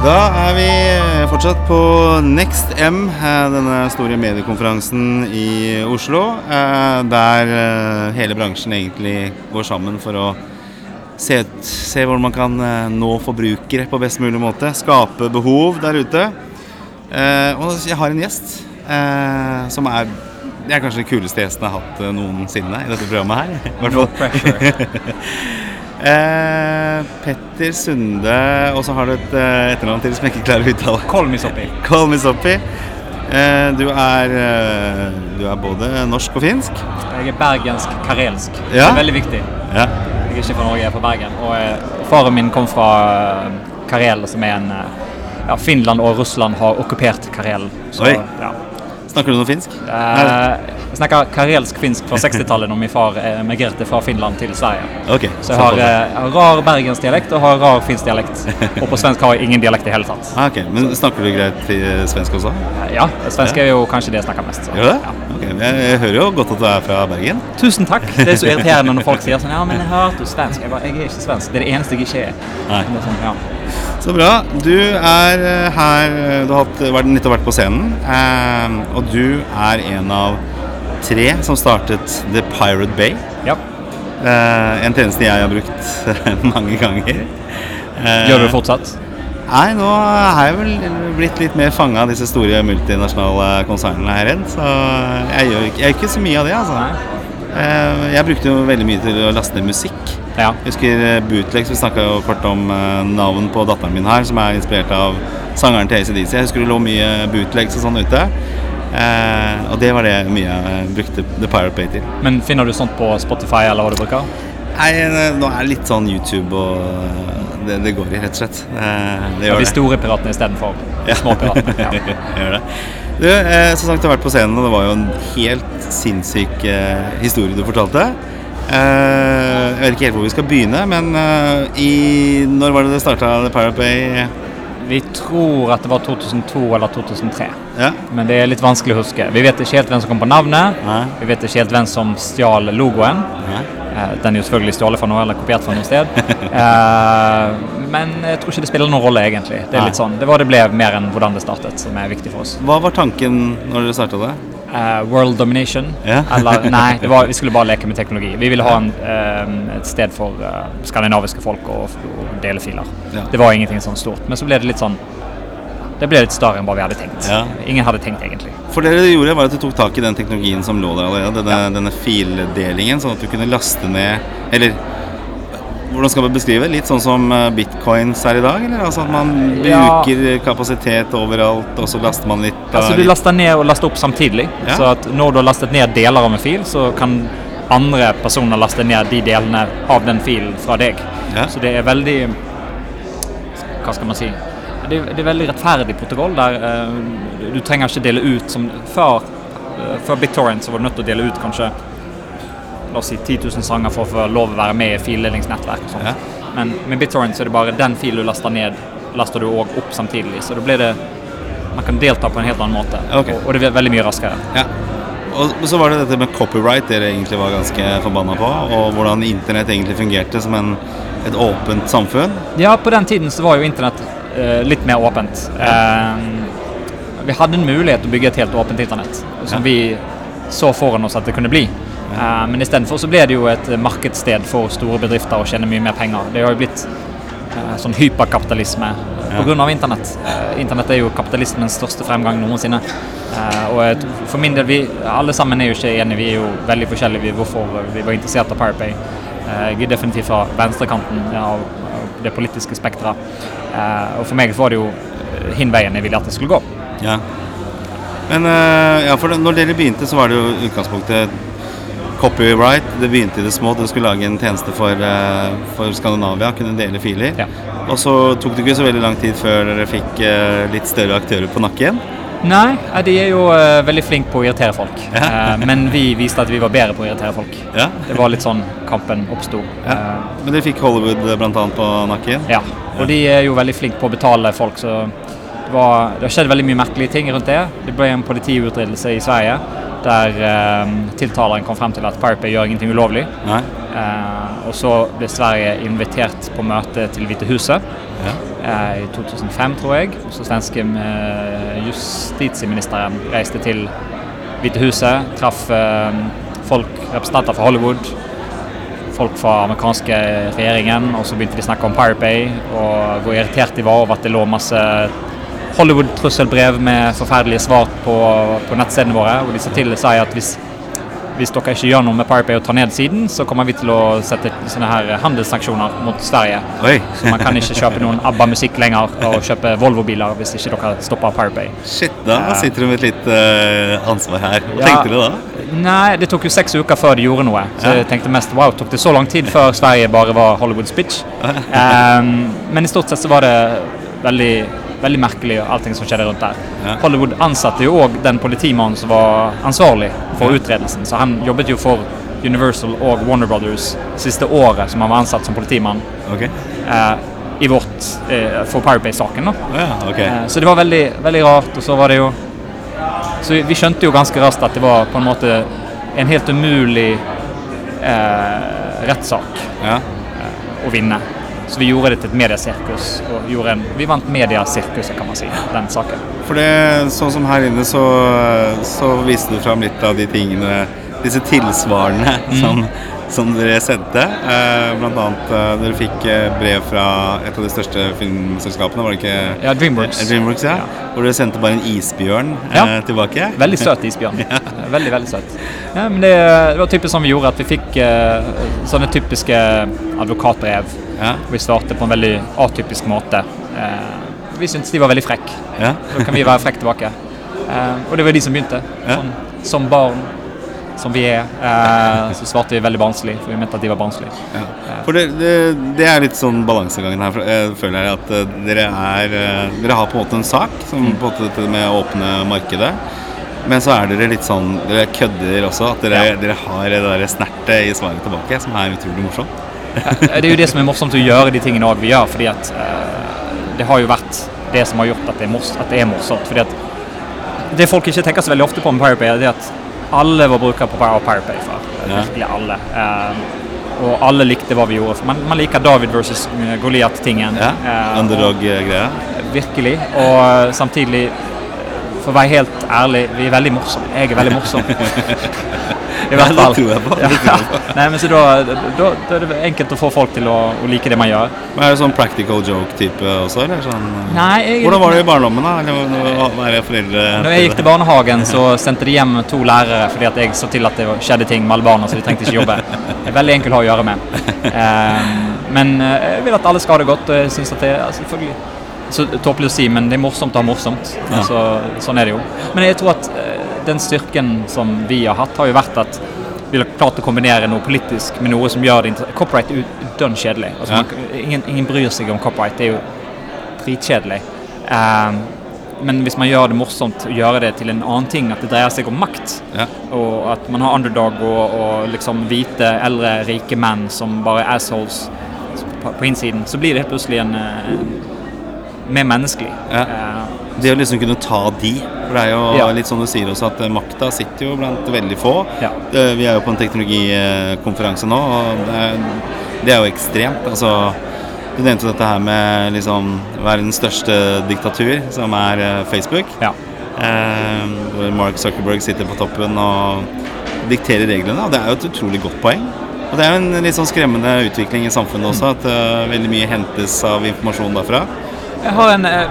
Da er vi fortsatt på Next M, eh, denne store mediekonferansen i Oslo. eh, Der eh, hele bransjen egentlig går sammen for å se, ut, se hvordan man kan eh, nå forbrukere på best mulig måte. Skape behov der ute. Eh, Og jeg har en gjest eh, som er det er kanskje den kuleste gjesten jeg har hatt eh, noensinne i dette programmet her. Fall. Eh, Petter Sunde, og så har du et eh, etternavn til som jeg ikke klarer å uttale. Kolmisoppi. Kolmisoppi. Eh, du, er, eh, du er både norsk og finsk. Jeg er bergensk-karelsk. Det er veldig viktig. Ja. Jeg er ikke fra Norge, jeg er fra Bergen. Og eh, faren min kom fra eh, Karel, som er en eh, ja, Finland og Russland har okkupert Karel. Så, Oi. Ja. Snakker du noe finsk? Eh, jeg snakker karelsk-finsk fra 60-tallet, når min far eh, emigrerte fra Finland til Sverige. Okay, Så jeg har eh, rar bergensdialekt og har rar finsk dialekt. Og på svensk har jeg ingen dialekt i hele tatt. Ah, okay. Men snakker du greit eh, svensk også? Ja, svensk er jo kanskje det jeg snakker mest. så, Gjør du det? Ja. Ok, men jeg, jeg hører jo godt at du er fra Bergen. Tusen takk. Det er så irriterende når folk sier sånn Ja, men jeg hørte du svensk. Jeg bare, jeg er ikke svensk. Det er det eneste jeg ikke er. Nei. Sånn, ja. Så bra. Du er eh, her eh, Du har vært, nettopp vært på scenen. eh, og du er en av tre som startet The Pirate Bay. ja. Eh, en tjeneste jeg har brukt mange ganger. Eh, Gjør du fortsatt? Nei, nå har jeg vel blitt litt mer fanga av disse store multinasjonale konsernene her redd. Så jeg gjør, ikke, jeg gjør ikke så mye av det, altså. Eh, Jeg brukte jo veldig mye til å laste ned musikk. Ja. Jeg husker eh, Bootlegs, vi snakka jo kort om eh, navn på datteren min her, som er inspirert av sangeren til ACDC. Jeg husker det lå mye bootlegs og sånn ute. Eh, og det var det mye jeg brukte The Pirate Bay til. Men finner du sånt på Spotify eller hva du bruker? Nei, nå er det litt sånn YouTube og eh, det, det går i, rett og slett. Eh, det gjør de store piratene istedenfor ja. småpiratene. Ja. Gjør det. Du, eh, som sagt, du har vært på scenen, og det var jo en helt sinnssyk eh, historie du fortalte. Eh, jeg vet ikke helt hvor vi skal begynne, men eh, i Når var det det starta Pirate Bay? Vi tror at det var 2002 eller 2003. Ja. Men det er litt vanskelig å huske. Vi vet ikke helt hvem som kom på navnet. Nei. Vi vet ikke helt hvem som stjal logoen. Nei. Eh, Den er jo selvfølgelig stjålet fra noe eller kopiert fra noe sted. Eh, men jeg tror ikke det spiller noen rolle, egentlig. Det er litt sånn, det var det ble, mer enn hvordan det startet, som er viktig for oss. Hva var tanken når dere startet det? Uh, world domination. Yeah. Eller nei, det var, vi skulle bare leke med teknologi. Vi ville ha en, eh, et sted for uh, skandinaviske folk å dele filer. Yeah. Det var ingenting sånn stort. Men så ble det litt sånn Det ble litt større enn hva vi hadde tenkt. Ja. Ingen hadde tenkt, egentlig. For det dere gjorde, var at du tok tak i den teknologien som lå der allerede. Denne, denne fildelingen, sånn at du kunne laste ned Eller hvordan skal man beskrive? Litt sånn som eh, bitcoins er i dag? Eller altså at man Ja. bruker kapasitet overalt, og så laster man litt Altså Du laster ned og laster opp samtidig. Ja. Så at når du har lastet ned deler av en fil, så kan andre personer laste ned de delene av den filen fra deg. Ja. Så det er veldig Hva skal man si? Det er, veldig rettferdig protokoll der eh, du trenger ikke dele ut som før. eh, før BitTorrent så var du nødt til å dele ut kanskje La oss si 10 000 sanger for å få lov å være med i fildelingsnettverk. og sånt. Ja. Men med BitTorrent så er det bare den filen du laster ned, laster du òg opp samtidig. Så da blir det Man kan delta på en helt annen måte. okay. Og, og det blir veldig mye raskere. Ja. Og så var det dette med copyright dere egentlig var ganske forbanna på, og hvordan internett egentlig fungerte som en, et åpent samfunn. Ja, på den tiden så var jo internett litt mer åpent. Eh, vi hadde en mulighet til å bygge et helt åpent internett, som Ja. vi så foran oss at det kunne bli. Uh, men istedenfor så ble det jo et markedssted for store bedrifter å tjene mye mer penger. Det har jo blitt eh, sånn hyperkapitalisme Ja. på pga. internett. Eh, internett er jo kapitalismens største fremgang noensinne. Eh, og for min del, vi alle sammen er jo ikke enige, vi er jo veldig forskjellige hvorfor vi var interessert av Pirate Bay. Eh, jeg er definitivt fra venstrekanten av, av det politiske spekteret. Eh, og for meg så var det jo eh, hin veien jeg ville at det skulle gå. Ja. Men eh, ja, for når dere begynte, så var det jo utgangspunktet copyright. Det begynte i det små. Dere skulle lage en tjeneste for, for Skandinavia, kunne dele filer. Ja. Og så tok det ikke så veldig lang tid før dere fikk litt større aktører på nakken. Nei, eh, de er jo uh, veldig flinke på å irritere folk. Ja. uh, men vi viste at vi var bedre på å irritere folk. Ja. Det var litt sånn kampen oppsto. Ja. Men dere fikk Hollywood bl.a. på nakken. Ja, og de er jo veldig flinke på å betale folk, så det, var, det har skjedd veldig mye merkelige ting rundt det. Det ble en politiutryddelse i Sverige der tiltaleren kom frem til at Pirate Bay gjør ingenting ulovlig. Nei? Og så ble Sverige invitert på møte til Hvite huset Ja. I 2005, tror jeg. Så svenske eh, justitsministeren reiste til Hvite huset, traff eh, folk, representanter fra Hollywood, folk fra amerikanske regjeringen, og så begynte de å snakke om Pirate Bay, og hvor irritert de var over at det lå masse Hollywood-trusselbrev med forferdelige svar på, på nettstedene våre, og de sa til seg at hvis hvis dere ikke gjør noe med Pirate Bay og tar ned siden, så kommer vi til å sette sånne her handelssanksjoner mot Sverige. Oi! Så man kan ikke kjøpe noen ABBA-musikk lenger og kjøpe Volvo-biler hvis ikke dere stopper Pirate Bay. Shit, da sitter du med et litt uh, ansvar her. Hva Ja. tenkte du da? Nei, det tok jo seks uker før de gjorde noe. Så jeg tenkte mest wow, tok det så lang tid før Sverige bare var Hollywoods bitch? Um, men i stort sett så var det veldig, veldig merkelig allting som skjedde rundt der. Ja. Hollywood ansatte jo òg den politimannen som var ansvarlig for utredelsen. Så han jobbet jo for Universal og Warner Brothers siste året som han var ansatt som politimann Okay. eh, i vårt, eh, for Pirate Bay-saken. da. Ja, okay. Eh, Så det var veldig, veldig rart, og så var det jo Så vi- vi skjønte jo ganske raskt at det var på en måte en helt umulig eh, rettssak Ja. eh, å vinne. Så vi gjorde det til et mediesirkus, og en, vi vant mediesirkuset, kan man si, den saken. For det, sånn som her inne, så, så viste du fram litt av de tingene Disse tilsvarene Mm. som, som dere sendte. Eh, blant annet eh, dere fikk eh, brev fra et av de største filmselskapene, var det ikke? Ja, Dreamworks. Eh, Dreamworks, ja. Ja. Hvor dere sendte bare en isbjørn eh, Ja. tilbake. Veldig søt isbjørn. Veldig, veldig søt. Ja, men det, det var typisk sånn vi gjorde, at vi fikk sånne typiske advokatbrev. Ja. Vi svarte på en veldig atypisk måte. Eh, vi syntes de var veldig frekke. Ja. Da kan vi være frekke tilbake. Eh, og det var de som begynte. Sånn, som barn som vi er, eh, så svarte vi veldig barnslig, for vi mente at de var barnslige. Ja. For det, det, det er litt sånn balansegangen her, jeg føler jeg at eh, dere er eh, Dere har på en måte en sak, som Mm. på en måte dette med å åpne markedet. Men så er dere litt sånn Dere kødder også. At dere, Ja. dere har det der snertet i svaret tilbake, som er utrolig morsomt. Eh, Det er jo det som er morsomt å gjøre de tingene vi gjør, fordi at eh, det har jo vært det som har gjort at det er, mors at det er morsomt. Fordi at det folk ikke tenker så veldig ofte på med PowerPay, er det at alle var brukere på PowerPay før. Ja. Virkelig alle. Eh, og alle likte hva vi gjorde. Man, man liker David versus eh, Goliat-tingen. Ja. Eh, og- Underdog-greia. Virkelig. Og eh, samtidig, for å være helt ærlig, vi er veldig morsomme. Jeg er veldig morsom. I hvert det fall. tror jeg på. Det jeg. Nei, men så da, da, da er det enkelt å få folk til å, å like det man gjør. Men er det sånn practical joke-type også, eller sånn eh, Nei, jeg- Hvordan var det i barndommen, da? Eller er foreldre Når jeg gikk til barnehagen, så sendte de hjem to lærere fordi at jeg så til at det skjedde ting med alle barna, så de trengte ikke jobbe. Det er veldig enkelt å ha å gjøre med. Eh, men eh, jeg vil at alle skal ha det godt, og jeg synes at det er selvfølgelig så tåpelig å si, men det er morsomt å ha morsomt. Ja. Altså, sånn er det jo. Men jeg tror at eh, den styrken som vi har hatt, har jo vært at vi har klart å kombinere noe politisk med noe som gjør det Copyright er dønn kjedelig. Altså, Ja. man, ingen, ingen bryr seg om copyright. Det er jo dritkjedelig. Eh, men hvis man gjør det morsomt, å gjøre det til en annen ting, at det dreier seg om makt, Ja. og at man har underdog og, og liksom hvite, eldre, rike menn som bare er assholes på, på innsiden, så blir det helt plutselig en eh, mer menneskelig. Ja. Eh, Det å liksom kunne ta de. For det er jo Ja. litt sånn du sier også, at eh, makta sitter jo blant veldig få. Ja. Vi er jo på en teknologikonferanse nå, og det er, det er jo ekstremt. Altså, du nevnte dette her med liksom verdens største diktatur, som er eh, Facebook. ja. Eh, hvor Mark Zuckerberg sitter på toppen og dikterer reglene. Og det er jo et utrolig godt poeng. Og det er jo en litt sånn skremmende utvikling i samfunnet også, at uh, veldig mye hentes av informasjon derfra. Jeg har en, eh,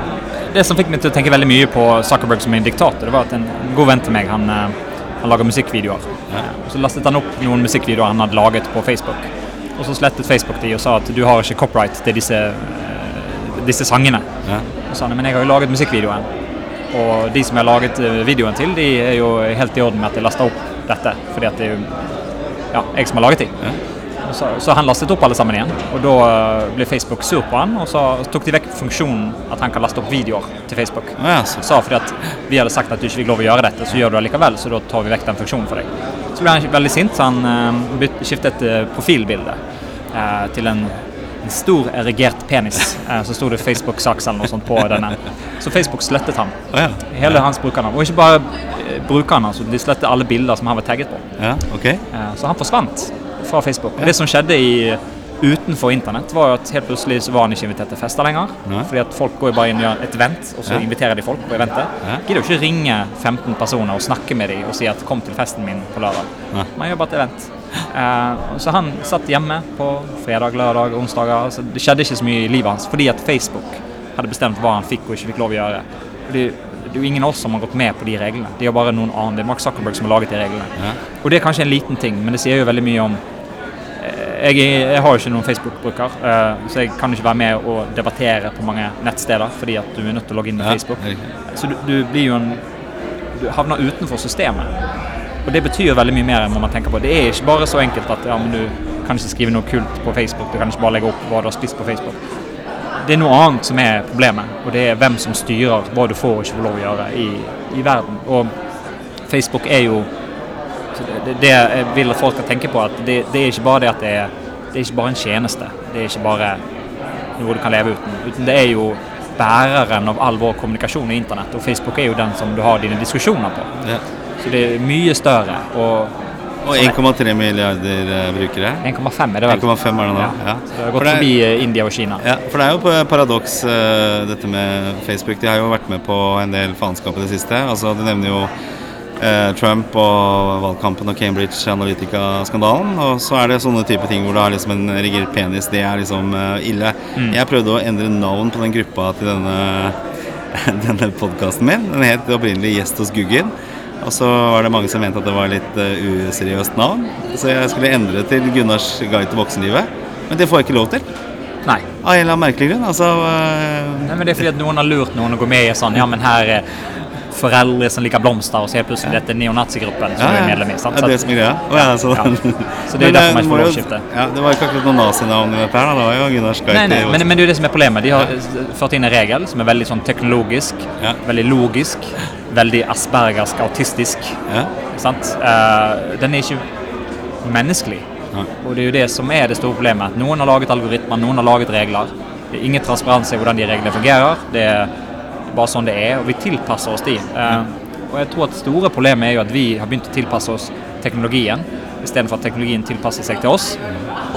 det som fikk meg til å tenke veldig mye på Zuckerberg som en diktator, det var at en god venn til meg, han, eh, han lager musikkvideoer. Ja. Og Så lastet han opp noen musikkvideoer han hadde laget på Facebook. Og så slettet Facebook de og sa at du har ikke copyright til disse, eh, disse sangene. Ja. Og sa han, men jeg har jo laget musikkvideoen. Og de som jeg har laget eh, videoen til, de er jo helt i orden med at jeg laster opp dette. Fordi at det er jo ja, jeg som har laget de. Ja. Så, så han lastet opp alle sammen igjen. Og da eh, ble Facebook sur på han, og så tok de vekk funksjonen at han kan laste opp videoer til Facebook. Ja, så. Sa fordi at vi hadde sagt at du ikke fikk lov å gjøre dette, så gjør du det likevel, så da tar vi vekk den funksjonen for deg. Så ble han veldig sint, så han uh, skiftet eh, profilbilde uh, til en en stor erigert penis. Så sto det Facebook-saks eller noe sånt på denne. Så Facebook slettet han. Ja. Hele hans brukernavn. Og ikke bare brukerne, altså, de slettet alle bilder som han var tagget på. ja. okay. Så han forsvant fra Facebook. Det som skjedde i, utenfor internett, var jo at helt plutselig så var han ikke invitert til fester lenger. Nei. Fordi at folk går jo bare inn og gjør et event, og så Ja. inviterer de folk på eventet. Ja. Gidder jo ikke ringe 15 personer og snakke med dem og si at 'kom til festen min på lørdag'. Nei. Man gjør bare et event. Uh, så han satt hjemme på fredag, lørdag, onsdager. Altså, det skjedde ikke så mye i livet hans fordi at Facebook hadde bestemt hva han fikk og ikke fikk lov å gjøre. Fordi det er jo ingen av oss som har gått med på de reglene. De er bare noen annen. Det er Mark Zuckerberg som har laget de reglene. Ja. Og det er kanskje en liten ting, men det sier jo veldig mye om jeg, jeg har jo ikke noen Facebook-bruker, eh, så jeg kan ikke være med og debattere på mange nettsteder fordi at du er nødt til å logge inn med Ja, Facebook. Så du, du blir jo en Du havner utenfor systemet. Og det betyr veldig mye mer enn man tenker på. Det er ikke bare så enkelt at ja, men du kan ikke skrive noe kult på Facebook, du kan ikke bare legge opp hva du har spist på Facebook. Det er noe annet som er problemet, og det er hvem som styrer hva du får og ikke får lov å gjøre i, i verden. Og Facebook er jo det, det, jeg vil at folk skal tenke på, at det, det er ikke bare det at det er, det er ikke bare en tjeneste. Det er ikke bare noe du kan leve uten. Uten det er jo bæreren av all vår kommunikasjon i internett, og Facebook er jo den som du har dine diskusjoner på. Ja. Så det er mye større. Og Og 1,3 milliarder eh, brukere. 1,5 er det vel? 1,5 er det nå. Ja. Ja. Så det har gått det er- forbi eh, India og Kina. Ja, for det er jo på paradoks eh, dette med Facebook. De har jo vært med på en del faenskap i det siste. Altså, Du nevner jo Trump og valgkampen og Cambridge Analytica-skandalen. Og så er det sånne type ting hvor du har liksom en erigert penis. Det er liksom eh, ille. Mm. Jeg prøvde å endre navn på den gruppa til denne, denne podkasten min. Den het opprinnelig Gjest hos Guggen. Og så var det mange som mente at det var litt eh, useriøst navn. Så jeg skulle endre til Gunnars guide til voksenlivet. Men det får jeg ikke lov til. Nei. Av en eller annen merkelig grunn. Altså eh, Nei, men Det er fordi at noen har lurt noen å gå med i sånn Ja, men her er foreldre som liker blomster, og så helt plutselig dette neonazigruppen som du er medlem i. sant? Det er det som er greia. Oh, ja, så, Ja. Så det er jo derfor man ikke får må lov å jo- skifte. Ja, det var ikke akkurat noe nazinavn i dette her. da. Det var jo Gunnar guide Nei, nei, men, men det er jo det som er problemet. De har eh, ført inn en regel som er veldig sånn teknologisk, Ja. veldig logisk, veldig aspergersk, autistisk. Ja. Sant? Uh, den er ikke menneskelig. Og det er jo det som er det store problemet. Noen har laget algoritmer, noen har laget regler. Det er ingen transparens i hvordan de reglene fungerer. Det er bare sånn det er, og vi tilpasser oss de. Eh, og jeg tror at det store problemet er jo at vi har begynt å tilpasse oss teknologien, istedenfor at teknologien tilpasser seg til oss.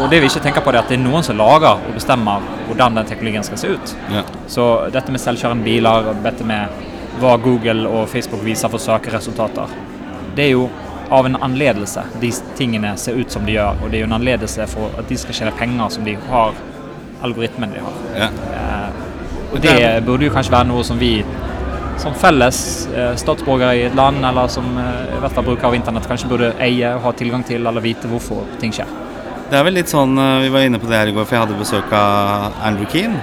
Og det vi ikke tenker på, er at det er noen som lager og bestemmer hvordan den teknologien skal se ut. Ja. Så dette med selvkjørende biler, og dette med hva Google og Facebook viser for søkeresultater, det er jo av en anledelse de tingene ser ut som de gjør. Og det er jo en anledelse for at de skal tjene penger som de har, algoritmen de har. Ja. Og det burde jo kanskje være noe som vi som felles eh, statsborgere i et land, eller som eh, i hvert fall bruker av internett, kanskje burde eie og ha tilgang til, eller vite hvorfor ting skjer. Det er vel litt sånn eh, Vi var inne på det her i går, for jeg hadde besøk av Andrew Keane.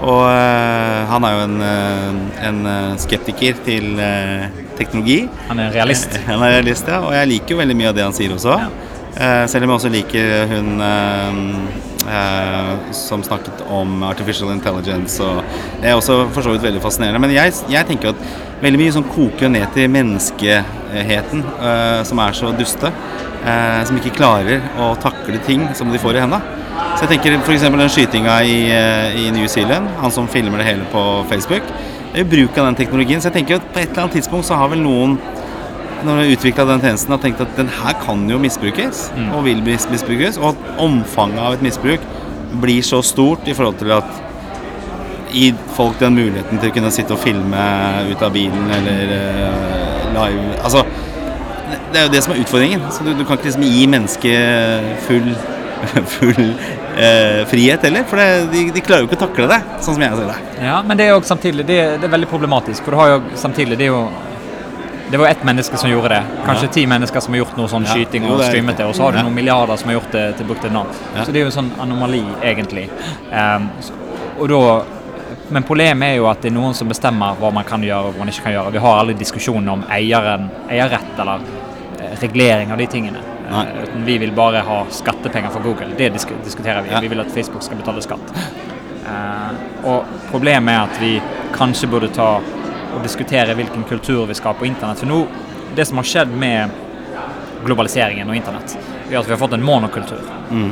Og eh, han er jo en, en skeptiker til teknologi. Han er en realist. Han er realist, ja. Og jeg liker jo veldig mye av det han sier også. Ja. Selv om jeg også liker hun som snakket om artificial intelligence. Og det er også for så vidt veldig fascinerende. Men jeg, jeg tenker at veldig mye sånn koker ned til menneskeheten, eh, som er så duste. eh, som ikke klarer å takle ting som de får i hendene. Så jeg tenker f.eks. den skytinga i, eh, i New Zealand, han som filmer det hele på Facebook. Det er jo bruk av den teknologien. Så jeg tenker at på et eller annet tidspunkt så har vel noen når vi har utvikla den tjenesten, har tenkt at den her kan jo misbrukes, og vil misbrukes, og at omfanget av et misbruk blir så stort i forhold til at gi folk den muligheten til å kunne sitte og filme ut av bilen eller eh, live Altså, det er jo det som er utfordringen. Så du, du kan ikke liksom gi mennesket full, full eh, frihet heller, for det, de, de klarer jo ikke å takle det, sånn som jeg ser det. Ja, men det er jo samtidig det, det er veldig problematisk. For du har jo samtidig Det er jo det var ett menneske som gjorde det. Kanskje Ja. ti mennesker som har gjort noe sånn Ja, skyting og streamet det, og så har du noen milliarder som har gjort det til brukt et navn. Ja. Så det er jo en sånn anomali, egentlig. Um, og da men problemet er jo at det er noen som bestemmer hva man kan gjøre og hva man ikke kan gjøre. Vi har aldri diskusjoner om eieren, eierrett eller eh, regulering av de tingene. Nei. Eh, vi vil bare ha skattepenger for Google. Det disk diskuterer vi. Ja. Vi vil at Facebook skal betale skatt. Uh, og problemet er at vi kanskje burde ta og diskutere hvilken kultur vi skal ha på internett. For nå, det som har skjedd med globaliseringen og internett, er at vi har fått en monokultur. Mm.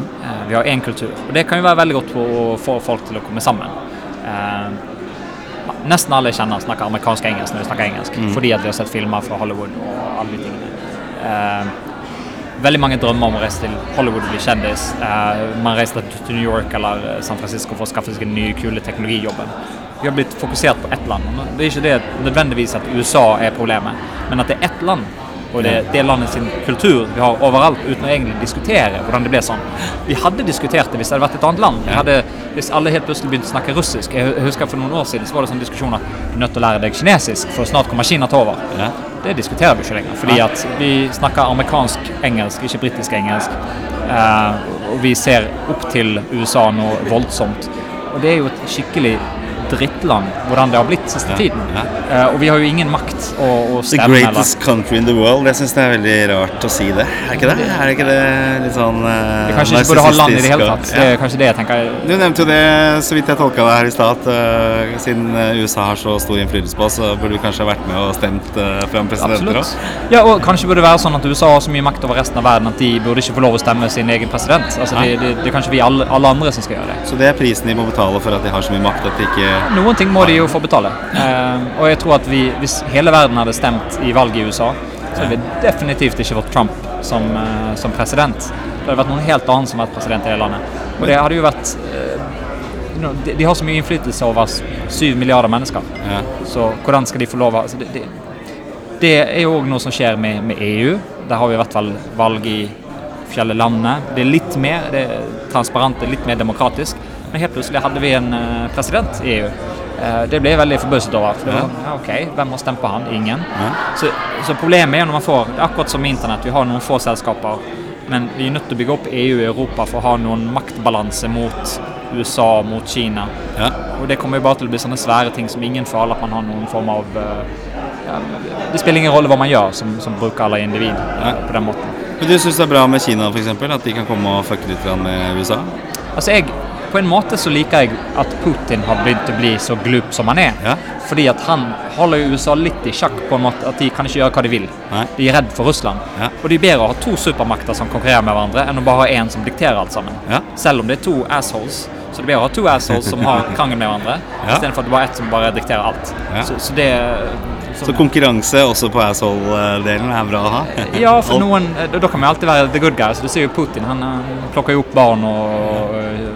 vi har én kultur. Og det kan jo være veldig godt for å få folk til å komme sammen. Eh, nesten alle jeg kjenner snakker amerikansk og engelsk når de snakker engelsk, fordi at vi har sett filmer fra Hollywood og alle de tingene. Eh, veldig mange drømmer om å reise til Hollywood og bli kjendis. Eh, man reiser til New York eller eh, San Francisco for å skaffe seg den nye, kule teknologijobben. Vi har blitt fokusert på ett land. Det er ikke det nødvendigvis at USA er problemet, men at det er ett land. Og det er det landet sin kultur vi har overalt, uten å egentlig diskutere hvordan det ble sånn. Vi hadde diskutert det hvis det hadde vært et annet land. Hadde, hvis alle helt plutselig begynte å snakke russisk. Jeg husker For noen år siden så var det sånn diskusjon at du er nødt til å lære deg kinesisk, for snart kommer Kina til over. Ja. Det diskuterer vi ikke lenger, fordi at vi snakker amerikansk-engelsk, ikke britisk-engelsk. Eh, og vi ser opp til USA nå voldsomt. Og det er jo et skikkelig drittland, hvordan det har blitt siste Ja, tiden. ja. Uh, og vi har jo ingen makt å, å The greatest greatest country in the world. Jeg syns det er veldig rart å si det. Er ikke det? Er det ikke det litt sånn uh, Vi kanskje ikke burde ha land i det hele tatt. Det er kanskje det jeg tenker. Du nevnte jo det, så vidt jeg tolka det her i stad, at eh, siden eh, USA har så stor innflytelse på oss, så burde vi kanskje ha vært med og stemt uh, fram presidenter òg. Ja, og kanskje burde det være sånn at USA har så mye makt over resten av verden at de burde ikke få lov å stemme sin egen president. Altså, det, det, det er kanskje vi alle, alle andre som skal gjøre det. Så det er prisen de må betale for at de har så mye makt at de ikke Noen ting må de jo få betale. Eh, og jeg tror at vi, hvis hele verden hadde stemt i valget i USA, så hadde vi definitivt ikke fått Trump som, eh, som president. Det hadde vært noen helt annen som vært president i hele landet. Og det hadde jo vært eh, de, de har så mye innflytelse over syv milliarder mennesker. ja. Så hvordan skal de få lov altså det, det, det er jo òg noe som skjer med, med EU. Der har vi i hvert fall valg i forskjellige landene. Det er litt mer det er transparent, det er litt mer demokratisk. Men helt plutselig hadde vi en eh, president i EU. Eh, det ble jeg veldig forbauset over. For var, ja, ok, Hvem har stemt på han? Ingen. Ja. Så, så problemet er når man får Det er akkurat som med internett. Vi har noen få selskaper. Men vi er nødt til å bygge opp EU i Europa for å ha noen maktbalanse mot USA, mot Kina. ja. Og det kommer jo bare til å bli sånne svære ting som ingen føler at man har noen form av eh, ja, Det spiller ingen rolle hva man gjør som, som bruker eller individ på den måten. Men du syns det er bra med Kina, f.eks.? At de kan komme og fucke litt med USA? Altså jeg, På en måte så liker jeg at Putin har begynt å bli så glup som han er. Ja. Fordi at han holder USA litt i sjakk på en måte at de kan ikke gjøre hva de vil. Nei. De er redd for Russland. Ja. Og det er bedre å ha to supermakter som konkurrerer med hverandre, enn å bare ha én som dikterer alt sammen. Ja. Selv om det er to assholes. Så det er bedre å ha to assholes som har krangel med hverandre, Ja. istedenfor at det bare er ett som bare dikterer alt. Så, så det Så konkurranse også på asshole-delen er bra å ha? Ja, for noen Da kan vi alltid være the good guys. Du ser jo Putin. Han, plukker jo opp barn og øh,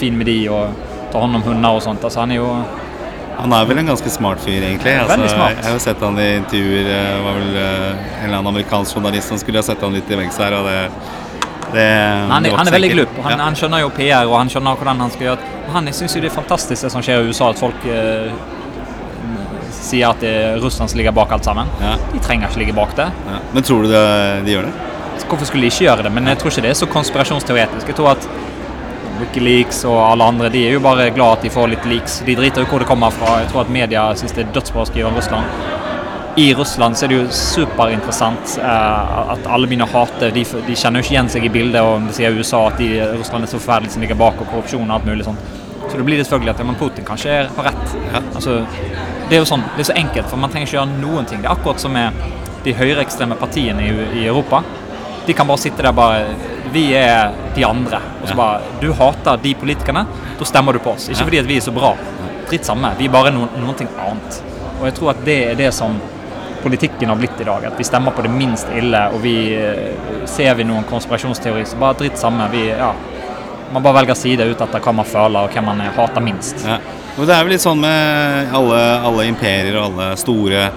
fin med de og tar hånd om hunder og sånt. Altså, han er jo Han er vel en ganske smart fyr, egentlig. Altså, smart. Jeg har jo sett han i intervjuer. Det var vel eh, en eller annen amerikansk journalist som skulle ha sett han litt i veggs her, og det, det Han, er- han er veldig glupp. glup. Han, Ja. han skjønner jo PR, og han skjønner hvordan han skal gjøre det. Han syns jo det er fantastisk det som skjer i USA, at folk eh, sier at det er Russland som ligger bak alt sammen. Ja. De trenger ikke ligge bak det. Ja. Men tror du det, de gjør det? Hvorfor skulle de ikke gjøre det? Men jeg tror ikke det er så konspirasjonsteoretisk. Jeg tror at Wikileaks og alle andre de er jo bare glad at de får litt leaks. De driter jo hvor det kommer fra. Jeg tror at media syns det er dødsbra å skrive om Russland. I Russland så er det jo superinteressant eh, at alle begynner å hate. De, de kjenner jo ikke igjen seg i bildet og de sier USA at de, Russland er så forferdelig som ligger bak, og korrupsjon og alt mulig sånn. Så det blir det selvfølgelig at ja, men Putin kanskje er- har rett. Ja. Altså, det er jo sånn, det er så enkelt, for man trenger ikke gjøre noen ting. Det er akkurat som med de høyreekstreme partiene i, i Europa. De kan bare sitte der bare Vi er de andre. Og så bare Du hater de politikerne, da stemmer du på oss. Ikke fordi at vi er så bra. Dritt samme. Vi er bare noen, noen ting annet. Og jeg tror at det er det som politikken har blitt i dag. At vi stemmer på det minst ille, og vi eh, ser vi noen konspirasjonsteori, så bare dritt samme. Vi, ja, man bare velger side ut etter hva man føler, og hvem man hater minst. Ja. Og det er vel litt sånn med alle, alle imperier og alle store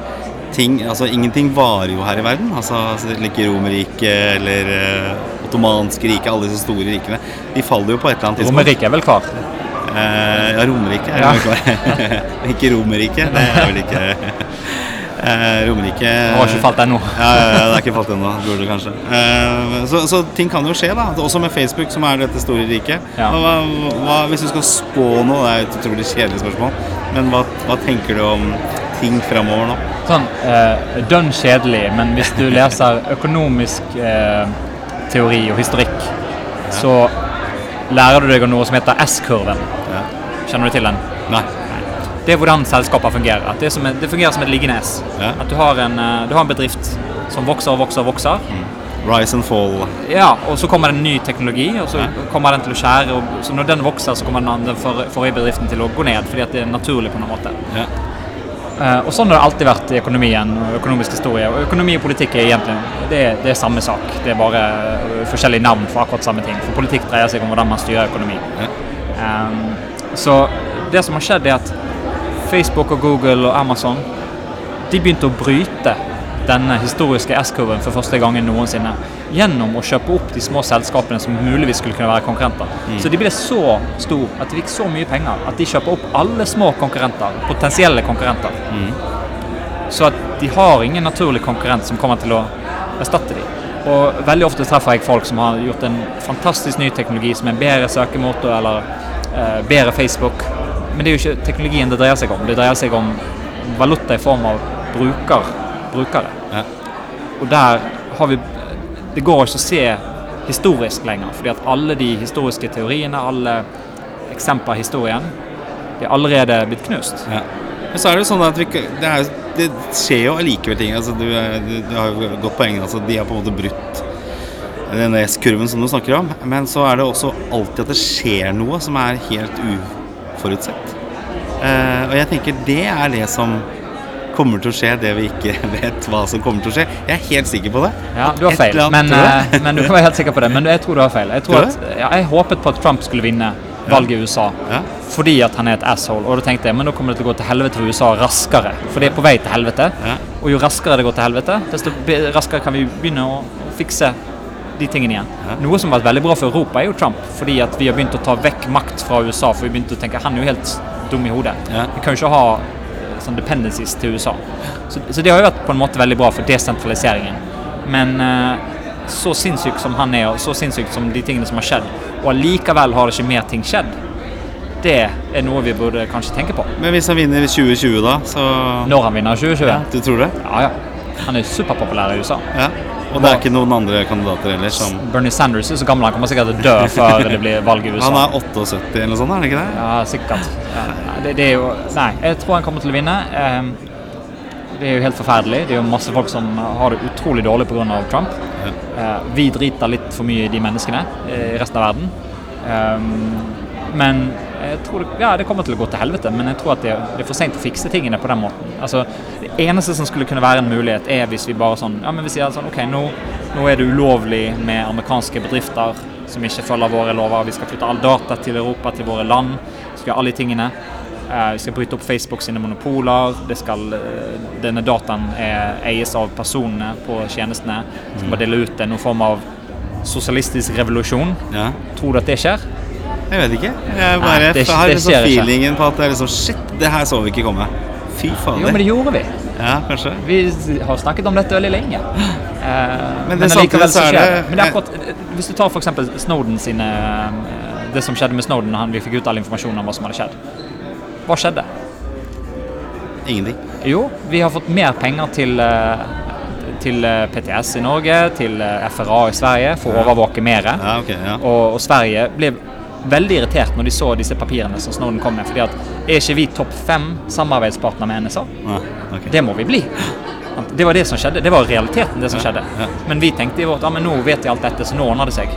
ting Altså, ingenting varer jo her i verden. Altså, like Romerriket eller uh, Ottomanske riket, alle disse store rikene. De faller jo på et eller annet tidspunkt. Romerriket er vel klar? Uh, ja, Romerriket er Ja. vel klart. ikke Romerriket, det er vel ikke eh, Romerike Det har ikke falt ennå. Ja, ja, ja, det er ikke falt ennå. Burde kanskje. Eh, så, så ting kan jo skje, da. Også med Facebook, som er dette store riket. Ja. Hva, hva, hvis du skal spå noe, det er et utrolig kjedelig spørsmål, men hva, hva tenker du om ting framover nå? Sånn eh, dønn kjedelig, men hvis du leser økonomisk eh, teori og historikk, så lærer du deg om noe som heter S-kurven. Ja. Kjenner du til den? Nei. Det er hvordan selskaper fungerer. At det, som det fungerer som et liggenes. Ja. At du har, en, eh, du har en bedrift som vokser og vokser og vokser. Rise and fall. Ja, og så kommer det en ny teknologi, og så Ja. kommer den til å skjære. Og, så når den vokser, så kommer den, den for, forrige bedriften til å gå ned, fordi at det er naturlig på noen måte. Ja. Uh, og sånn har det alltid vært i økonomien og økonomisk historie. Og økonomi og politikk er egentlig det er, det er samme sak. Det er bare eh, forskjellige navn for akkurat samme ting. For politikk dreier seg om hvordan man styrer økonomi. Ja. Um, så det som har skjedd, er at Facebook og Google og Amazon de begynte å bryte denne historiske S-kurven for første gangen noensinne gjennom å kjøpe opp de små selskapene som muligvis skulle kunne være konkurrenter. Så de ble så store, at de fikk så mye penger at de kjøper opp alle små konkurrenter, potensielle konkurrenter. Så at de har ingen naturlig konkurrent som kommer til å erstatte dem. Og veldig ofte treffer jeg folk som har gjort en fantastisk ny teknologi som en bedre søkemotor eller eh, bedre Facebook. Men det er jo ikke teknologien det dreier seg om. Det dreier seg om valuta i form av bruker, brukere. Ja. Og der har vi Det går ikke å se historisk lenger, fordi at alle de historiske teoriene, alle eksempler i historien, de er allerede blitt knust. Ja. Men så er det jo sånn at vi, det, er, det skjer jo allikevel ting. Altså, du, du, du har jo godt poeng. Altså, de har på en måte brutt den S-kurven som du snakker om. Men så er det også alltid at det skjer noe som er helt uforutsett. Eh, og jeg tenker det er det som kommer til å skje, det vi ikke vet hva som kommer til å skje. Jeg er helt sikker på det. Ja, du har feil, men, uh, du? men du kan være helt sikker på det. Men jeg tror du har feil. Jeg, tror at, ja, jeg håpet på at Trump skulle vinne valget i USA Ja. fordi at han er et asshole. Og da tenkte jeg men da kommer det til å gå til helvete for USA raskere. For det er på vei til helvete. Ja. Og jo raskere det går til helvete, desto raskere kan vi begynne å fikse de tingene igjen. Ja. Noe som har vært veldig bra for Europa, er jo Trump. Fordi at vi har begynt å ta vekk makt fra USA. For vi begynte å tenke han er jo helt dum i hodet. Ja. Vi kan jo ikke ha eh, sånn dependencies til USA. Så, så det har jo vært på en måte veldig bra for desentraliseringen. Men eh, så sinnssyk som han er, og så sinnssykt som de tingene som har skjedd, og allikevel har det ikke mer ting skjedd, det er noe vi burde kanskje tenke på. Men hvis han vinner 2020, da, så Når han vinner 2020? ja, Du tror det? Ja, ja. Han er superpopulær i USA. Ja. Og det er ikke noen andre kandidater heller som Bernie Sanders er så gammel, han kommer sikkert til å dø før det blir valg i USA. Han er 78 eller noe sånt, er det ikke det? Ja, sikkert. Ja, nei, det, det er jo Nei, jeg tror han kommer til å vinne. Ehm, det er jo helt forferdelig. Det er jo masse folk som har det utrolig dårlig pga. Trump. Eh, vi driter litt for mye i de menneskene eh, i resten av verden. Ehm, men jeg tror det, ja, det kommer til å gå til helvete, men jeg tror at det, det er for seint å fikse tingene på den måten. Altså, eneste som skulle kunne være en mulighet, er hvis vi bare sånn Ja, men vi sier sånn OK, nå, nå er det ulovlig med amerikanske bedrifter som ikke følger våre lover. Vi skal flytte all data til Europa, til våre land. Vi skal gjøre alle de tingene. Eh, vi skal bryte opp Facebook sine monopoler. Det skal, eh, denne dataen eies av personene på tjenestene. Vi skal bare dele ut det. Noen form av sosialistisk revolusjon. Ja. Tror du at det skjer? Jeg vet ikke. Jeg Nei, bare jeg har det liksom feelingen på at det er liksom Shit, det her så vi ikke komme. Fy faen. Jo, men det gjorde vi. Ja, kanskje. Vi har snakket om dette veldig lenge. Eh, Men det men, samtidig så er det- Men det er akkurat, Hvis du tar f.eks. Snowden sine eh, Det som skjedde med Snowden, han, vi fikk ut all informasjon om hva som hadde skjedd. Hva skjedde? Ingenting. Jo, vi har fått mer penger til, eh, til eh, PTS i Norge, til FRA i Sverige, for å overvåke mer. Ja, okay, Ja. Og, og Sverige ble veldig irritert når de så disse papirene som Snowden kom med. fordi at er ikke vi topp fem samarbeidspartner med NSA? Ja, okay. Det må vi bli. Det var det som skjedde. Det var realiteten, det som skjedde. ja. Men vi tenkte i vårt ja, men nå vet de alt dette, så nå ordner det seg.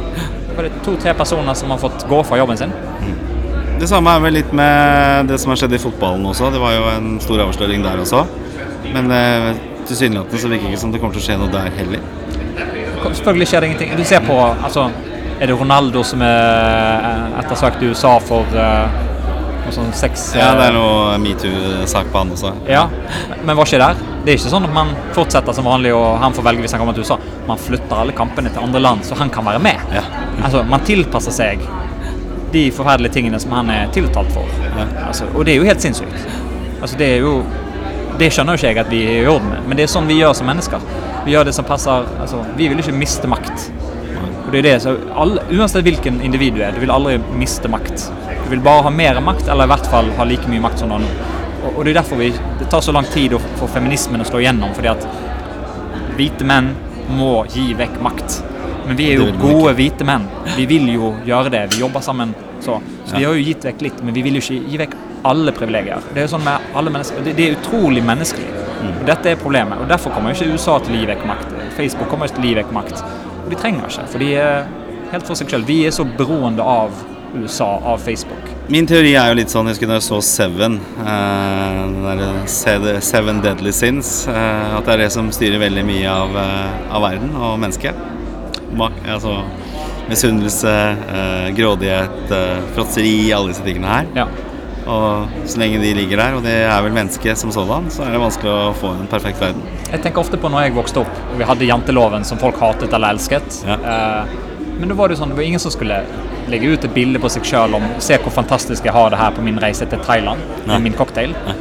Det var to-tre personer som har fått gå fra jobben sin. Det samme er vel litt med det som har skjedd i fotballen også. Det var jo en stor avsløring der også. Men eh, tilsynelatende så virker det ikke som det kommer til å skje noe der heller. Selvfølgelig skjer det ingenting. Du ser på altså, Er det Ronaldo som er eh, ettersøkt i USA for uh, noe sånn sex Ja, det eh, er noe metoo-sak på han også. Ja, men hva skjer der? Det er ikke sånn at man fortsetter som vanlig og han får velge hvis han kommer til USA. Man flytter alle kampene til andre land, så han kan være med. Ja. Altså, Man tilpasser seg de forferdelige tingene som han er tiltalt for. Ja. Altså, og det er jo helt sinnssykt. Altså, det er jo Det skjønner jo ikke jeg at vi er i orden med, men det er sånn vi gjør som mennesker. Vi gjør det som passer altså, Vi vil ikke miste makt. Det er det, så alle, Uansett hvilken individ du er, du vil aldri miste makt. Du vil bare ha mer makt, eller i hvert fall ha like mye makt som du har nå. Og, det er derfor vi, det tar så lang tid for feminismen å slå igjennom. fordi at hvite menn må gi vekk makt. Men vi er jo gode hvite menn. Vi vil jo gjøre det. Vi jobber sammen. Så, så vi har jo gitt vekk litt, men vi vil jo ikke gi vekk alle privilegier. Det er jo sånn med alle mennesker. Det, det er utrolig menneskelig. Mm. Og dette er problemet. Og Derfor kommer jo ikke USA til å gi vekk makt. Facebook kommer ikke til å gi vekk makt. Og de trenger ikke, for de er helt for seg selv. Vi er så beroende av USA, av Facebook. Min teori er jo litt sånn, jeg husker da jeg så Seven, eh, den der Seven Deadly Sins, eh, at det er det som styrer veldig mye av, eh, av verden og mennesket. Altså misunnelse, eh, grådighet, eh, fråtseri, alle disse tingene her. Ja. Og så lenge de ligger der, og det er vel mennesket som sådan, så er det vanskelig å få en perfekt verden. Jeg tenker ofte på når jeg vokste opp, vi hadde janteloven som folk hatet eller elsket. Ja. Eh, men da var det jo sånn, det var ingen som skulle legge ut et bilde på seg sjøl om Se hvor fantastisk jeg har det her på min reise til Thailand med min cocktail. Nei.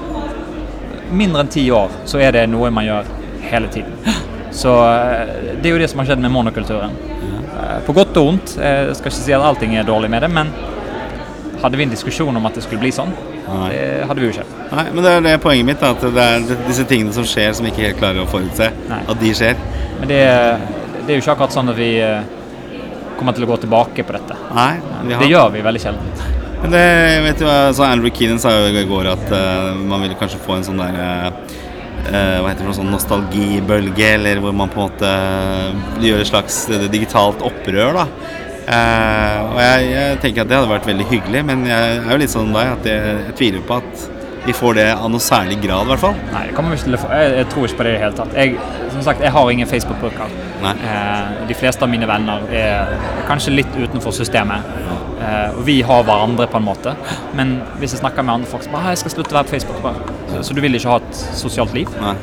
Mindre enn ti år så er det noe man gjør hele tiden. Så eh, det er jo det som har skjedd med monokulturen. Eh, På godt og vondt. Jeg skal ikke si at allting er dårlig med det, men hadde vi en diskusjon om at det skulle bli sånn? Nei. Det hadde vi jo ikke. Nei, men det er det poenget mitt, at det er disse tingene som skjer som vi ikke helt klarer å forutse, Nei. at de skjer. Men det, det er jo ikke akkurat sånn at vi eh, kommer til å gå tilbake på dette. Nei, vi har Det gjør vi veldig sjelden. Men det, vet du hva, så Andrew Keenan sa jo i går at uh, man ville kanskje få en sånn der eh, eh, Hva heter det for sånn nostalgibølge, eller hvor man på en måte gjør et slags digitalt opprør, da. Eh, og jeg, jeg tenker at det hadde vært veldig hyggelig, men jeg er jo litt sånn deg at jeg, jeg tviler på at vi får det av noe særlig grad, i hvert fall. Nei. Jeg, tror ikke på det i det hele tatt. Jeg, som sagt, jeg har ingen Facebook-bruker. Eh, de fleste av mine venner er kanskje litt utenfor systemet. Eh, og vi har hverandre på en måte. Men hvis jeg snakker med andre folk som bare «Ah, jeg skal slutte å være på Facebook. Så, så du vil ikke ha et sosialt liv? Nei.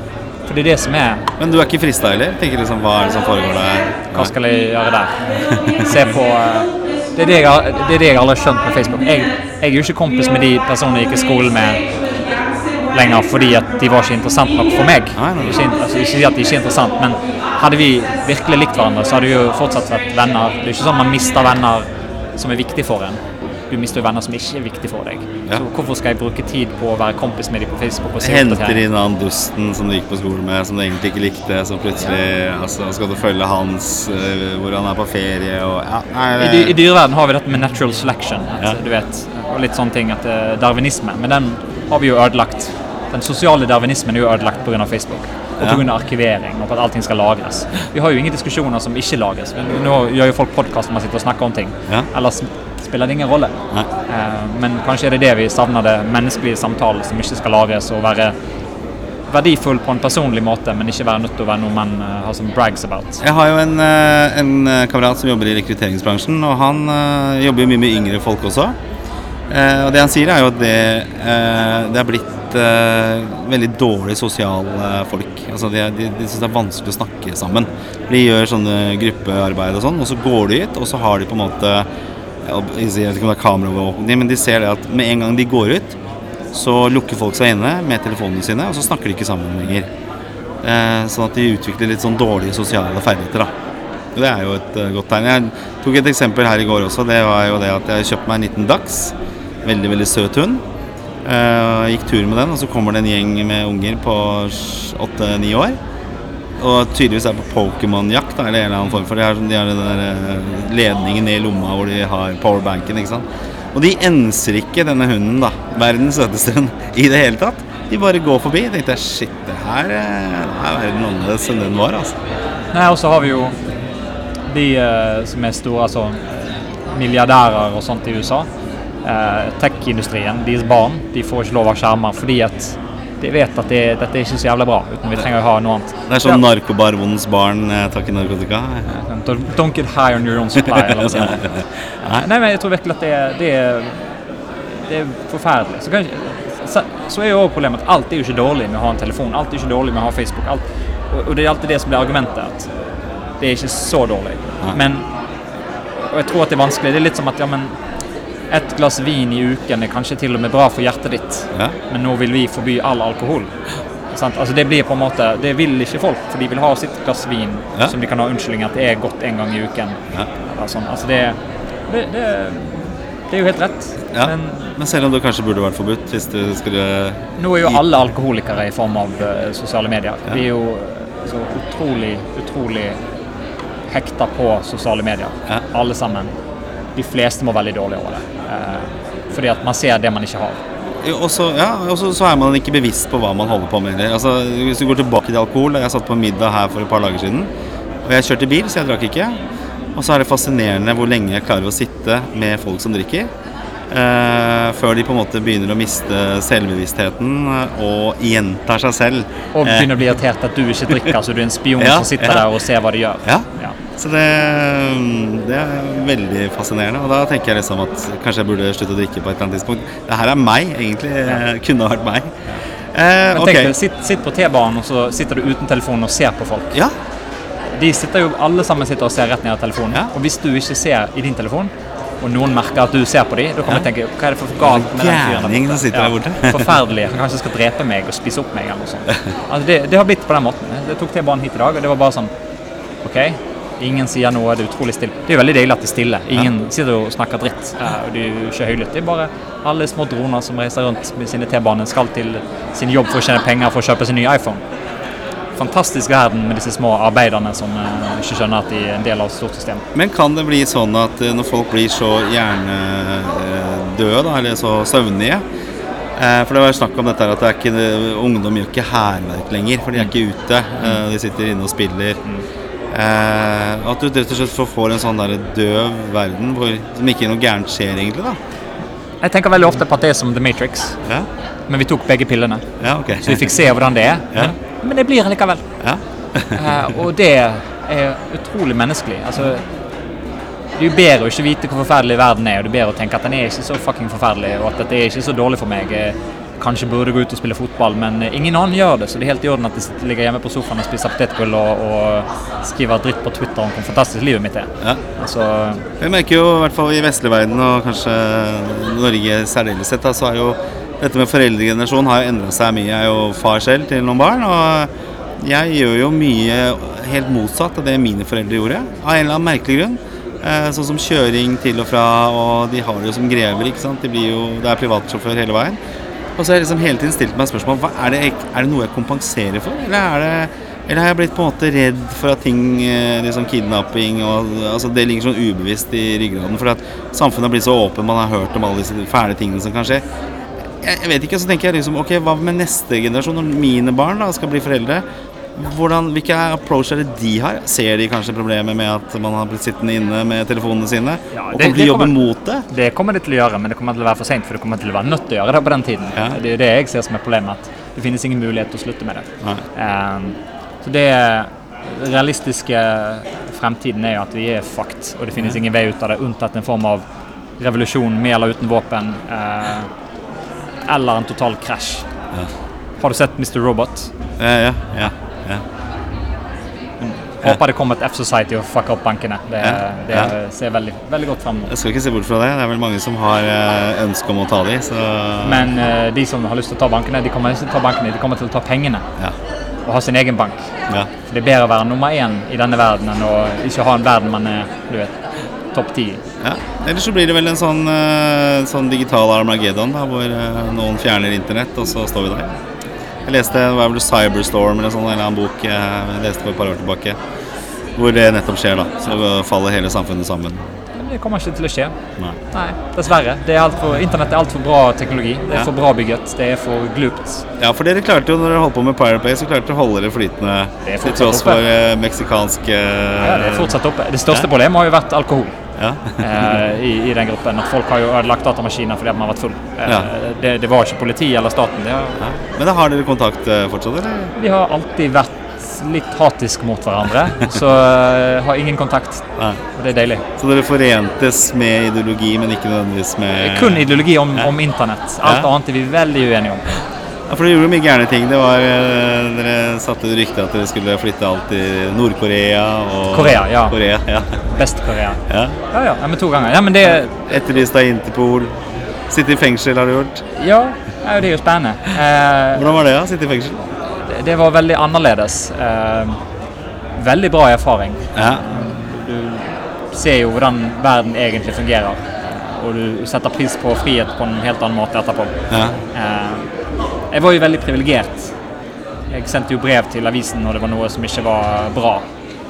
For det er det som er Men du er ikke frista heller? Tenker liksom, Hva er det som foregår der? Hva skal jeg gjøre der? Se på eh, Det er det jeg, det er det jeg aldri har skjønt med Facebook. Jeg, jeg er jo ikke kompis med de personene jeg gikk i skolen med lenger fordi at de var ikke interessant nok for meg. Nei, nei. Ikke, altså, ikke at de ikke er interessant, men hadde vi virkelig likt hverandre, så hadde vi jo fortsatt vært venner. Det er ikke sånn man mister venner som er viktig for en. Du mister venner som ikke er viktige for deg. Ja. Så hvorfor skal jeg bruke tid på å være kompis med dem på Facebook? og Henter inn han dusten som du gikk på skole med, som du egentlig ikke likte, så plutselig altså, skal du følge hans øh, hvor han er på ferie og ja, nei, I, I dyreverden har vi dette med natural selection, at, Ja. du vet, og litt sånne ting, at uh, darwinisme, men den har vi jo ødelagt. Den sosiale darwinismen er jo ødelagt pga. Facebook. Og Ja. pga. arkivering og på at allting skal lagres. Vi har jo ingen diskusjoner som ikke lagres. Nå gjør jo folk podkast når man sitter og snakker om ting. Ja. Ellers spiller det ingen rolle. Eh, men kanskje er det det vi savner, det menneskelige samtalen som ikke skal lages og være verdifull på en personlig måte, men ikke være nødt til å være noe man eh, har som brags about. Jeg har jo en, øh, en kamerat som jobber i rekrutteringsbransjen, og han jobber jo mye med yngre folk også. Eh, og det han sier, er jo at det, eh, det er blitt eh, veldig dårlig sosiale folk. Altså de, de, de syns det er vanskelig å snakke sammen. De gjør sånne gruppearbeid og sånn, og så går de ut, og så har de på en måte Jeg vet ikke om det er kameraovervåkning, men de ser det at med en gang de går ut, så lukker folk seg inne med telefonene sine, og så snakker de ikke sammen lenger. Eh, sånn at de utvikler litt sånn dårlige sosiale ferdigheter. da. Og Det er jo et eh, godt tegn. Jeg tok et eksempel her i går også. Det var jo det at jeg kjøpte meg en liten dachs. Veldig, veldig søt hund. Eh, gikk tur med den, og så kommer det en gjeng med unger på åtte-ni år. Og tydeligvis er på Pokémon-jakt, eller en eller annen form for De har, de har den der eh, ledningen ned i lomma hvor de har powerbanken. ikke sant? Og de enser ikke denne hunden, da, verdens søteste hund, i det hele tatt. De bare går forbi. Jeg tenkte shit, det her eh, er verden annerledes enn den var. altså. Nei, og så har vi jo de eh, som er store, altså milliardærer og sånt i USA. Eh, Tech-industrien, deres barn, de får ikke lov av skjermer fordi at de vet at det, dette er ikke så jævla bra, uten vi trenger å ha noe annet. Det er sånn narkobaronens barn eh, tar ikke narkotika. Don't, don't get high on your own supply. Eller noe sånt. Nei, men jeg tror virkelig at det, det, det er forferdelig. Så, kanskje, så, så er jo også problemet at alt er jo ikke dårlig med å ha en telefon. Alt er ikke dårlig med å ha Facebook. Alt, og, og det er alltid det som blir argumentet. At det er ikke så dårlig. Nei. Men Og jeg tror at det er vanskelig. Det er litt som at ja, men et glass vin i uken er kanskje til og med bra for hjertet ditt, Ja. men nå vil vi forby all alkohol. Sant? Altså det blir på en måte Det vil ikke folk, for de vil ha sitt glass vin Ja. som de kan ha unnskyldning at det er godt en gang i uken. Ja. Sånn. Altså det, det, det, det er jo helt rett. Ja. Men Men selv om det kanskje burde vært forbudt hvis du skulle nå er jo alle alkoholikere i form av uh, sosiale medier. Vi er jo eh, så utrolig, utrolig hekta på sosiale medier. Alle sammen. De fleste må veldig dårlig over det. Eh, fordi at man ser det man ikke har. Og så ja, og så- så er man ikke bevisst på hva man holder på med. Altså, hvis du går tilbake til alkohol Jeg satt på middag her for et par dager siden. Og jeg kjørte bil, så jeg drakk ikke. Og så er det fascinerende hvor lenge jeg klarer å sitte med folk som drikker. eh, før de på en måte begynner å miste selvbevisstheten og gjentar seg selv. Og Eh, begynner å bli irritert at du ikke drikker, så du er en spion Ja, som sitter ja. der og ser hva de gjør. Ja. Ja. Så det, det er veldig fascinerende. Og da tenker jeg liksom at kanskje jeg burde slutte å drikke på et eller annet tidspunkt. Det her er meg, egentlig. Ja. Kunne vært meg. Eh, Men tenk deg, sitt, sitt på T-banen, og så sitter du uten telefon og ser på folk. Ja, De sitter jo, Alle sammen sitter og ser rett ned i telefonen. Ja. Og hvis du ikke ser i din telefon, og noen merker at du ser på dem, da kan Ja. tenke Hva er det for galt med den fyren der borte. Forferdelig. Han kanskje skal drepe meg og spise opp meg eller noe sånt. Altså, det, det har blitt på den måten. Jeg tok T-banen hit i dag, og det var bare sånn OK. Ingen sier noe, det er utrolig stille. Det er jo veldig deilig at det er stille. Ingen sitter og snakker dritt. eh, Og det er jo ikke høylytt. Det er bare alle små droner som reiser rundt med sine T-baner, skal til sin jobb for å tjene penger for å kjøpe sin nye iPhone. Fantastisk verden med disse små arbeiderne som eh, ikke skjønner at de er en del av et stort system. Men kan det bli sånn at eh, når folk blir så hjernedøde, da, eller så søvnige eh, For det var snakk om dette her at det ikke, ungdom gjør ikke hærverk lenger, for de er ikke ute. eh, De sitter inne og spiller. Eh, At du rett og slett får- en sånn der døv verden hvor, som ikke noe gærent skjer, egentlig. da Jeg tenker veldig ofte på at det er som The Matrix, Ja, men vi tok begge pillene. ja okay. Så vi fikk se hvordan det er. Ja. Men, men det blir likevel. Ja. Eh, og det er utrolig menneskelig. Altså, det er jo bedre å ikke vite hvor forferdelig verden er, og det er bedre å tenke at den er ikke så fucking forferdelig, og at dette er ikke så dårlig for meg. Kanskje burde gå ut og spille fotball, men ingen annen gjør det, så det er helt i orden at de ligger hjemme på sofaen og spiser potetgull og, og skriver dritt på Twitter om hvor fantastisk livet mitt er. Ja. Altså, Jeg merker jo i hvert fall i vestlig verden, og kanskje Norge særlig sett, da, så er jo dette med foreldregenerasjon har jo endra seg mye. Jeg er jo far selv til noen barn, og jeg gjør jo mye helt motsatt av det mine foreldre gjorde, av en eller annen merkelig grunn. Eh, sånn som kjøring til og fra, og de har det jo som grever, ikke sant. De blir jo, det er privatsjåfør hele veien. Og så har jeg liksom hele tiden stilt meg spørsmål hva, er, det, er det noe jeg kompenserer for, eller er det eller har jeg blitt på en måte redd for at ting, eh, liksom kidnapping og altså Det ligger sånn ubevisst i ryggraden. For at samfunnet har blitt så åpen, man har hørt om alle disse fæle tingene som kan skje. Jeg, jeg vet ikke, så tenker jeg liksom Ok, hva med neste generasjon, når mine barn da skal bli foreldre? Hvordan, hvilke approach det de har? Ser de kanskje problemet med at man har blitt sittende inne med telefonene sine? Ja, og det- kommer de jobbe mot det? Det kommer de til å gjøre, men det kommer til å være for seint, for det kommer til å være nødt til å gjøre det på den tiden. Ja. Det er det jeg ser som er problemet, at det finnes ingen mulighet til å slutte med det. Ehm, så det realistiske fremtiden er jo at vi er fucked, og det finnes ingen vei ut av det, unntatt en form av revolusjon med eller uten våpen, Uh, eller en total krasj. Ja. Har du sett Mr. Robot? Ja, ja, ja, ja. Håper det kommer et F-Society og fucker opp bankene. Det, Ja, det ja. ser veldig, veldig godt frem nå. Jeg skal ikke se bort fra det. Det er vel mange som har eh, ønske om å ta de, så Men eh, de som har lyst til å ta bankene, de kommer ikke til å ta bankene, de kommer til å ta pengene ja. og ha sin egen bank. ja. For det er bedre å være nummer én i denne verden enn å ikke ha en verden man er du vet, topp ti. ja. Ellers så blir det vel en sånn, eh, sånn digital Armageddon, da, hvor noen fjerner internett, og så står vi der. Jeg leste det var vel Cyberstorm eller sånn, en eller annen bok eh, jeg leste for et par år tilbake, hvor det nettopp skjer. da. Så faller hele samfunnet sammen. Det kommer ikke til å skje. Nei. Nei, dessverre. Det er for, Internett er altfor bra teknologi. Det er Ja. for bra bygget. Det er for glupt. Ja, for dere klarte jo, når dere holdt på med Pirate Bay, så klarte dere å holde det flytende til tross oppe. for eh, meksikansk eh, Ja, det er fortsatt oppe. Det største Ja. problemet har jo vært alkohol. Ja. eh, i, i den gruppen. At folk har jo ødelagt datamaskiner fordi man har vært full. Eh, Ja. det, det var ikke politi eller staten. Det har, ja. Men da har dere kontakt eh, fortsatt, eller? vi har alltid vært litt hatisk mot hverandre, så uh, har ingen kontakt. Nei. Og det er deilig. Så dere forentes med ideologi, men ikke nødvendigvis med Kun ideologi om, om internett. Alt Ja. annet er vi veldig uenige om. Ja, for dere gjorde mye gærne ting. Det var, eh, dere satte rykte at dere skulle flytte alt til Nord-Korea og Korea, ja. Korea, ja. Best-Korea. ja. Ja, ja, ja, men to ganger. Ja, men det, Etterlyst av Interpol. Sitte i fengsel har du gjort. ja, ja, det er jo spennende. Eh, Hvordan var det å sitte i fengsel? det, det var veldig annerledes. Eh, veldig bra erfaring. Ja. Du ser jo hvordan verden egentlig fungerer. Og du setter pris på frihet på en helt annen måte etterpå. ja. Eh, jeg var jo veldig privilegert. Jeg sendte jo brev til avisen når det var noe som ikke var bra.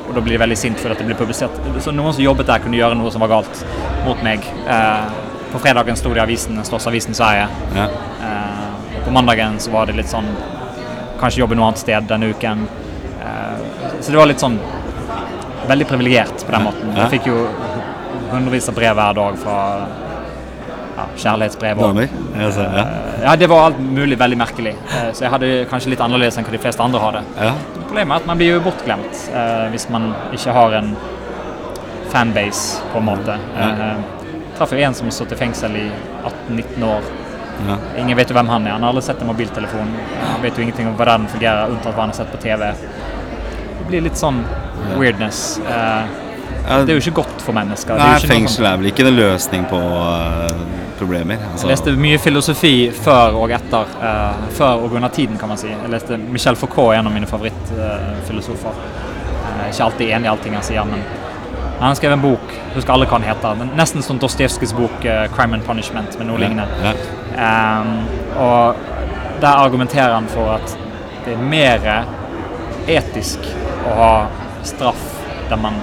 Og da blir de veldig sint fordi det blir publisert. Så noen som jobbet der, kunne gjøre noe som var galt mot meg. Eh, på fredagen sto det i avisen, den største avisen i Sverige. ja. Eh, og på mandagen så var det litt sånn Kanskje jobbe noe annet sted denne uken. Eh, så det var litt sånn veldig privilegert på den måten. Jeg fikk jo hundrevis av brev hver dag fra kjærlighetsbrev. og- Damer? Ser, ja. Ja, det var alt mulig veldig merkelig. Eh, Så jeg hadde kanskje litt annerledes enn hva de fleste andre hadde. ja. Problemet er at man blir jo bortglemt eh, hvis man ikke har en fanbase, på en måte. Ja. Eh, traff jo en som satt i fengsel i 18-19 år. ja. Ingen vet jo hvem han er. Han har aldri sett en mobiltelefon. Han vet jo ingenting om hvordan den fungerer, unntatt hva han har sett på TV. Det blir litt sånn weirdness. Eh, det er jo ikke godt for mennesker. Er Nei, fengsel er vel ikke en løsning på eh, problemer. Altså, Jeg leste mye filosofi før og etter. Uh, før og under tiden, kan man si. Jeg leste Michel Foucault, en av mine favorittfilosofer. Uh, ikke alltid enig i allting han sier, men han skrev en bok, husker alle hva den heter. men Nesten som Dostojevskijs bok uh, 'Crime and Punishment', med noe lignende. Ja. Um, og der argumenterer han for at det er mer etisk å ha straff der man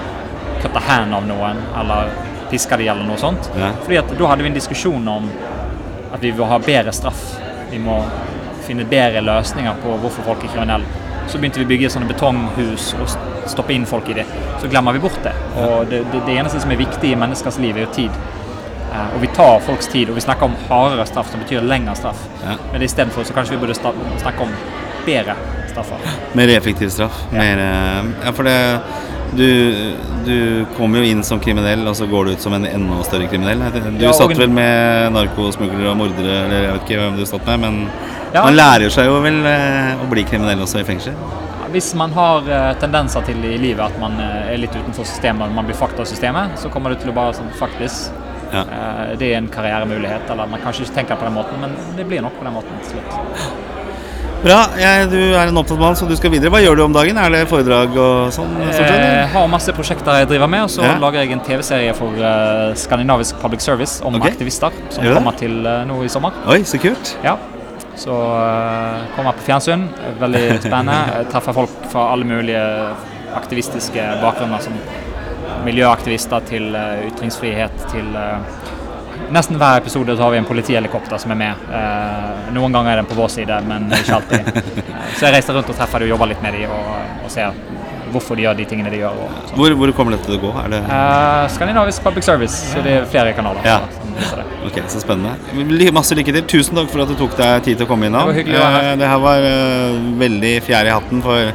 kutter hendene av noen, eller pisker de eller noe sånt. Ja. Fordi at da hadde vi en diskusjon om at vi vil ha bedre straff. Vi må finne bedre løsninger på hvorfor folk er kriminelle. Så begynte vi å bygge sånne betonghus og stoppe inn folk i det. Så glemmer vi bort det. Og det, det, det eneste som er viktig i menneskers liv, er jo tid. Eh, og vi tar folks tid, og vi snakker om hardere straff, som betyr lengre straff. Ja. Men istedenfor så kanskje vi burde snakke om bedre straffer. Mer effektiv straff. Mer, eh, ja, for det du, du kommer jo inn som kriminell, og så går du ut som en enda større kriminell. Du Ja, satt vel med narkosmuglere og mordere, eller jeg vet ikke hvem du satt med, men Ja. man lærer seg jo vel eh, å bli kriminell også i fengsel. Hvis man har eh, tendenser til i livet at man eh, er litt utenfor systemet, man blir fakta av systemet, så kommer du til å bare sånn faktisk Ja. Det er en karrieremulighet, eller man kanskje ikke tenker på den måten, men det blir nok på den måten til slutt. Bra. Jeg, du er en opptatt mann, så du skal videre. Hva gjør du om dagen? Er det foredrag og sånn? Jeg har masse prosjekter jeg driver med, og så Ja. lager jeg en TV-serie for uh, skandinavisk public service om okay. aktivister, som Gjør det? kommer til uh, nå i sommer. Oi, så kult. Ja. Så uh, kommer på fjernsyn. Veldig spennende. Jeg treffer folk fra alle mulige aktivistiske bakgrunner, som miljøaktivister til uh, ytringsfrihet til eh, Nesten hver episode så har vi en politihelikopter som er med. Eh, noen ganger er den på vår side, men ikke alltid. Eh, så jeg reiser rundt og treffer dem og jobber litt med dem og, og ser hvorfor de gjør de tingene de gjør. Sånn. Hvor, hvor kommer dette til å gå? Er det Eh, Skandinavisk Public Service, så det er flere kanaler. Ja. Ok, så spennende. Masse lykke til. Tusen takk for at du tok deg tid til å komme innom. Det var hyggelig å være her. Eh, Det her var eh, veldig fjær i hatten for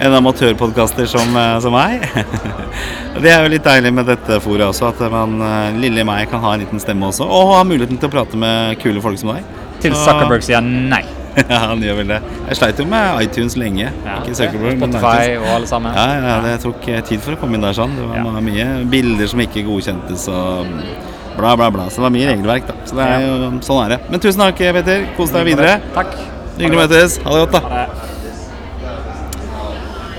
en amatørpodkaster som, eh, som meg. Det er jo litt deilig med dette foret også, at man, eh, lille meg kan ha en liten stemme også, og ha muligheten til å prate med kule folk som deg. Til Zuckerberg sier nei. ja, han gjør vel det. Jeg sleit jo med iTunes lenge. Ja, Ikke Zuckerberg, men Spotify iTunes. og alle sammen. Ja, ja, det tok eh, tid for å komme inn der sånn. Det var Ja. mye bilder som ikke godkjentes og bla, bla, bla. Så det var mye regelverk, da. Så det er jo, sånn er det. Men tusen takk, Peter. Kos deg videre. Takk. Hyggelig å møtes. Ha det godt, da. Ha det.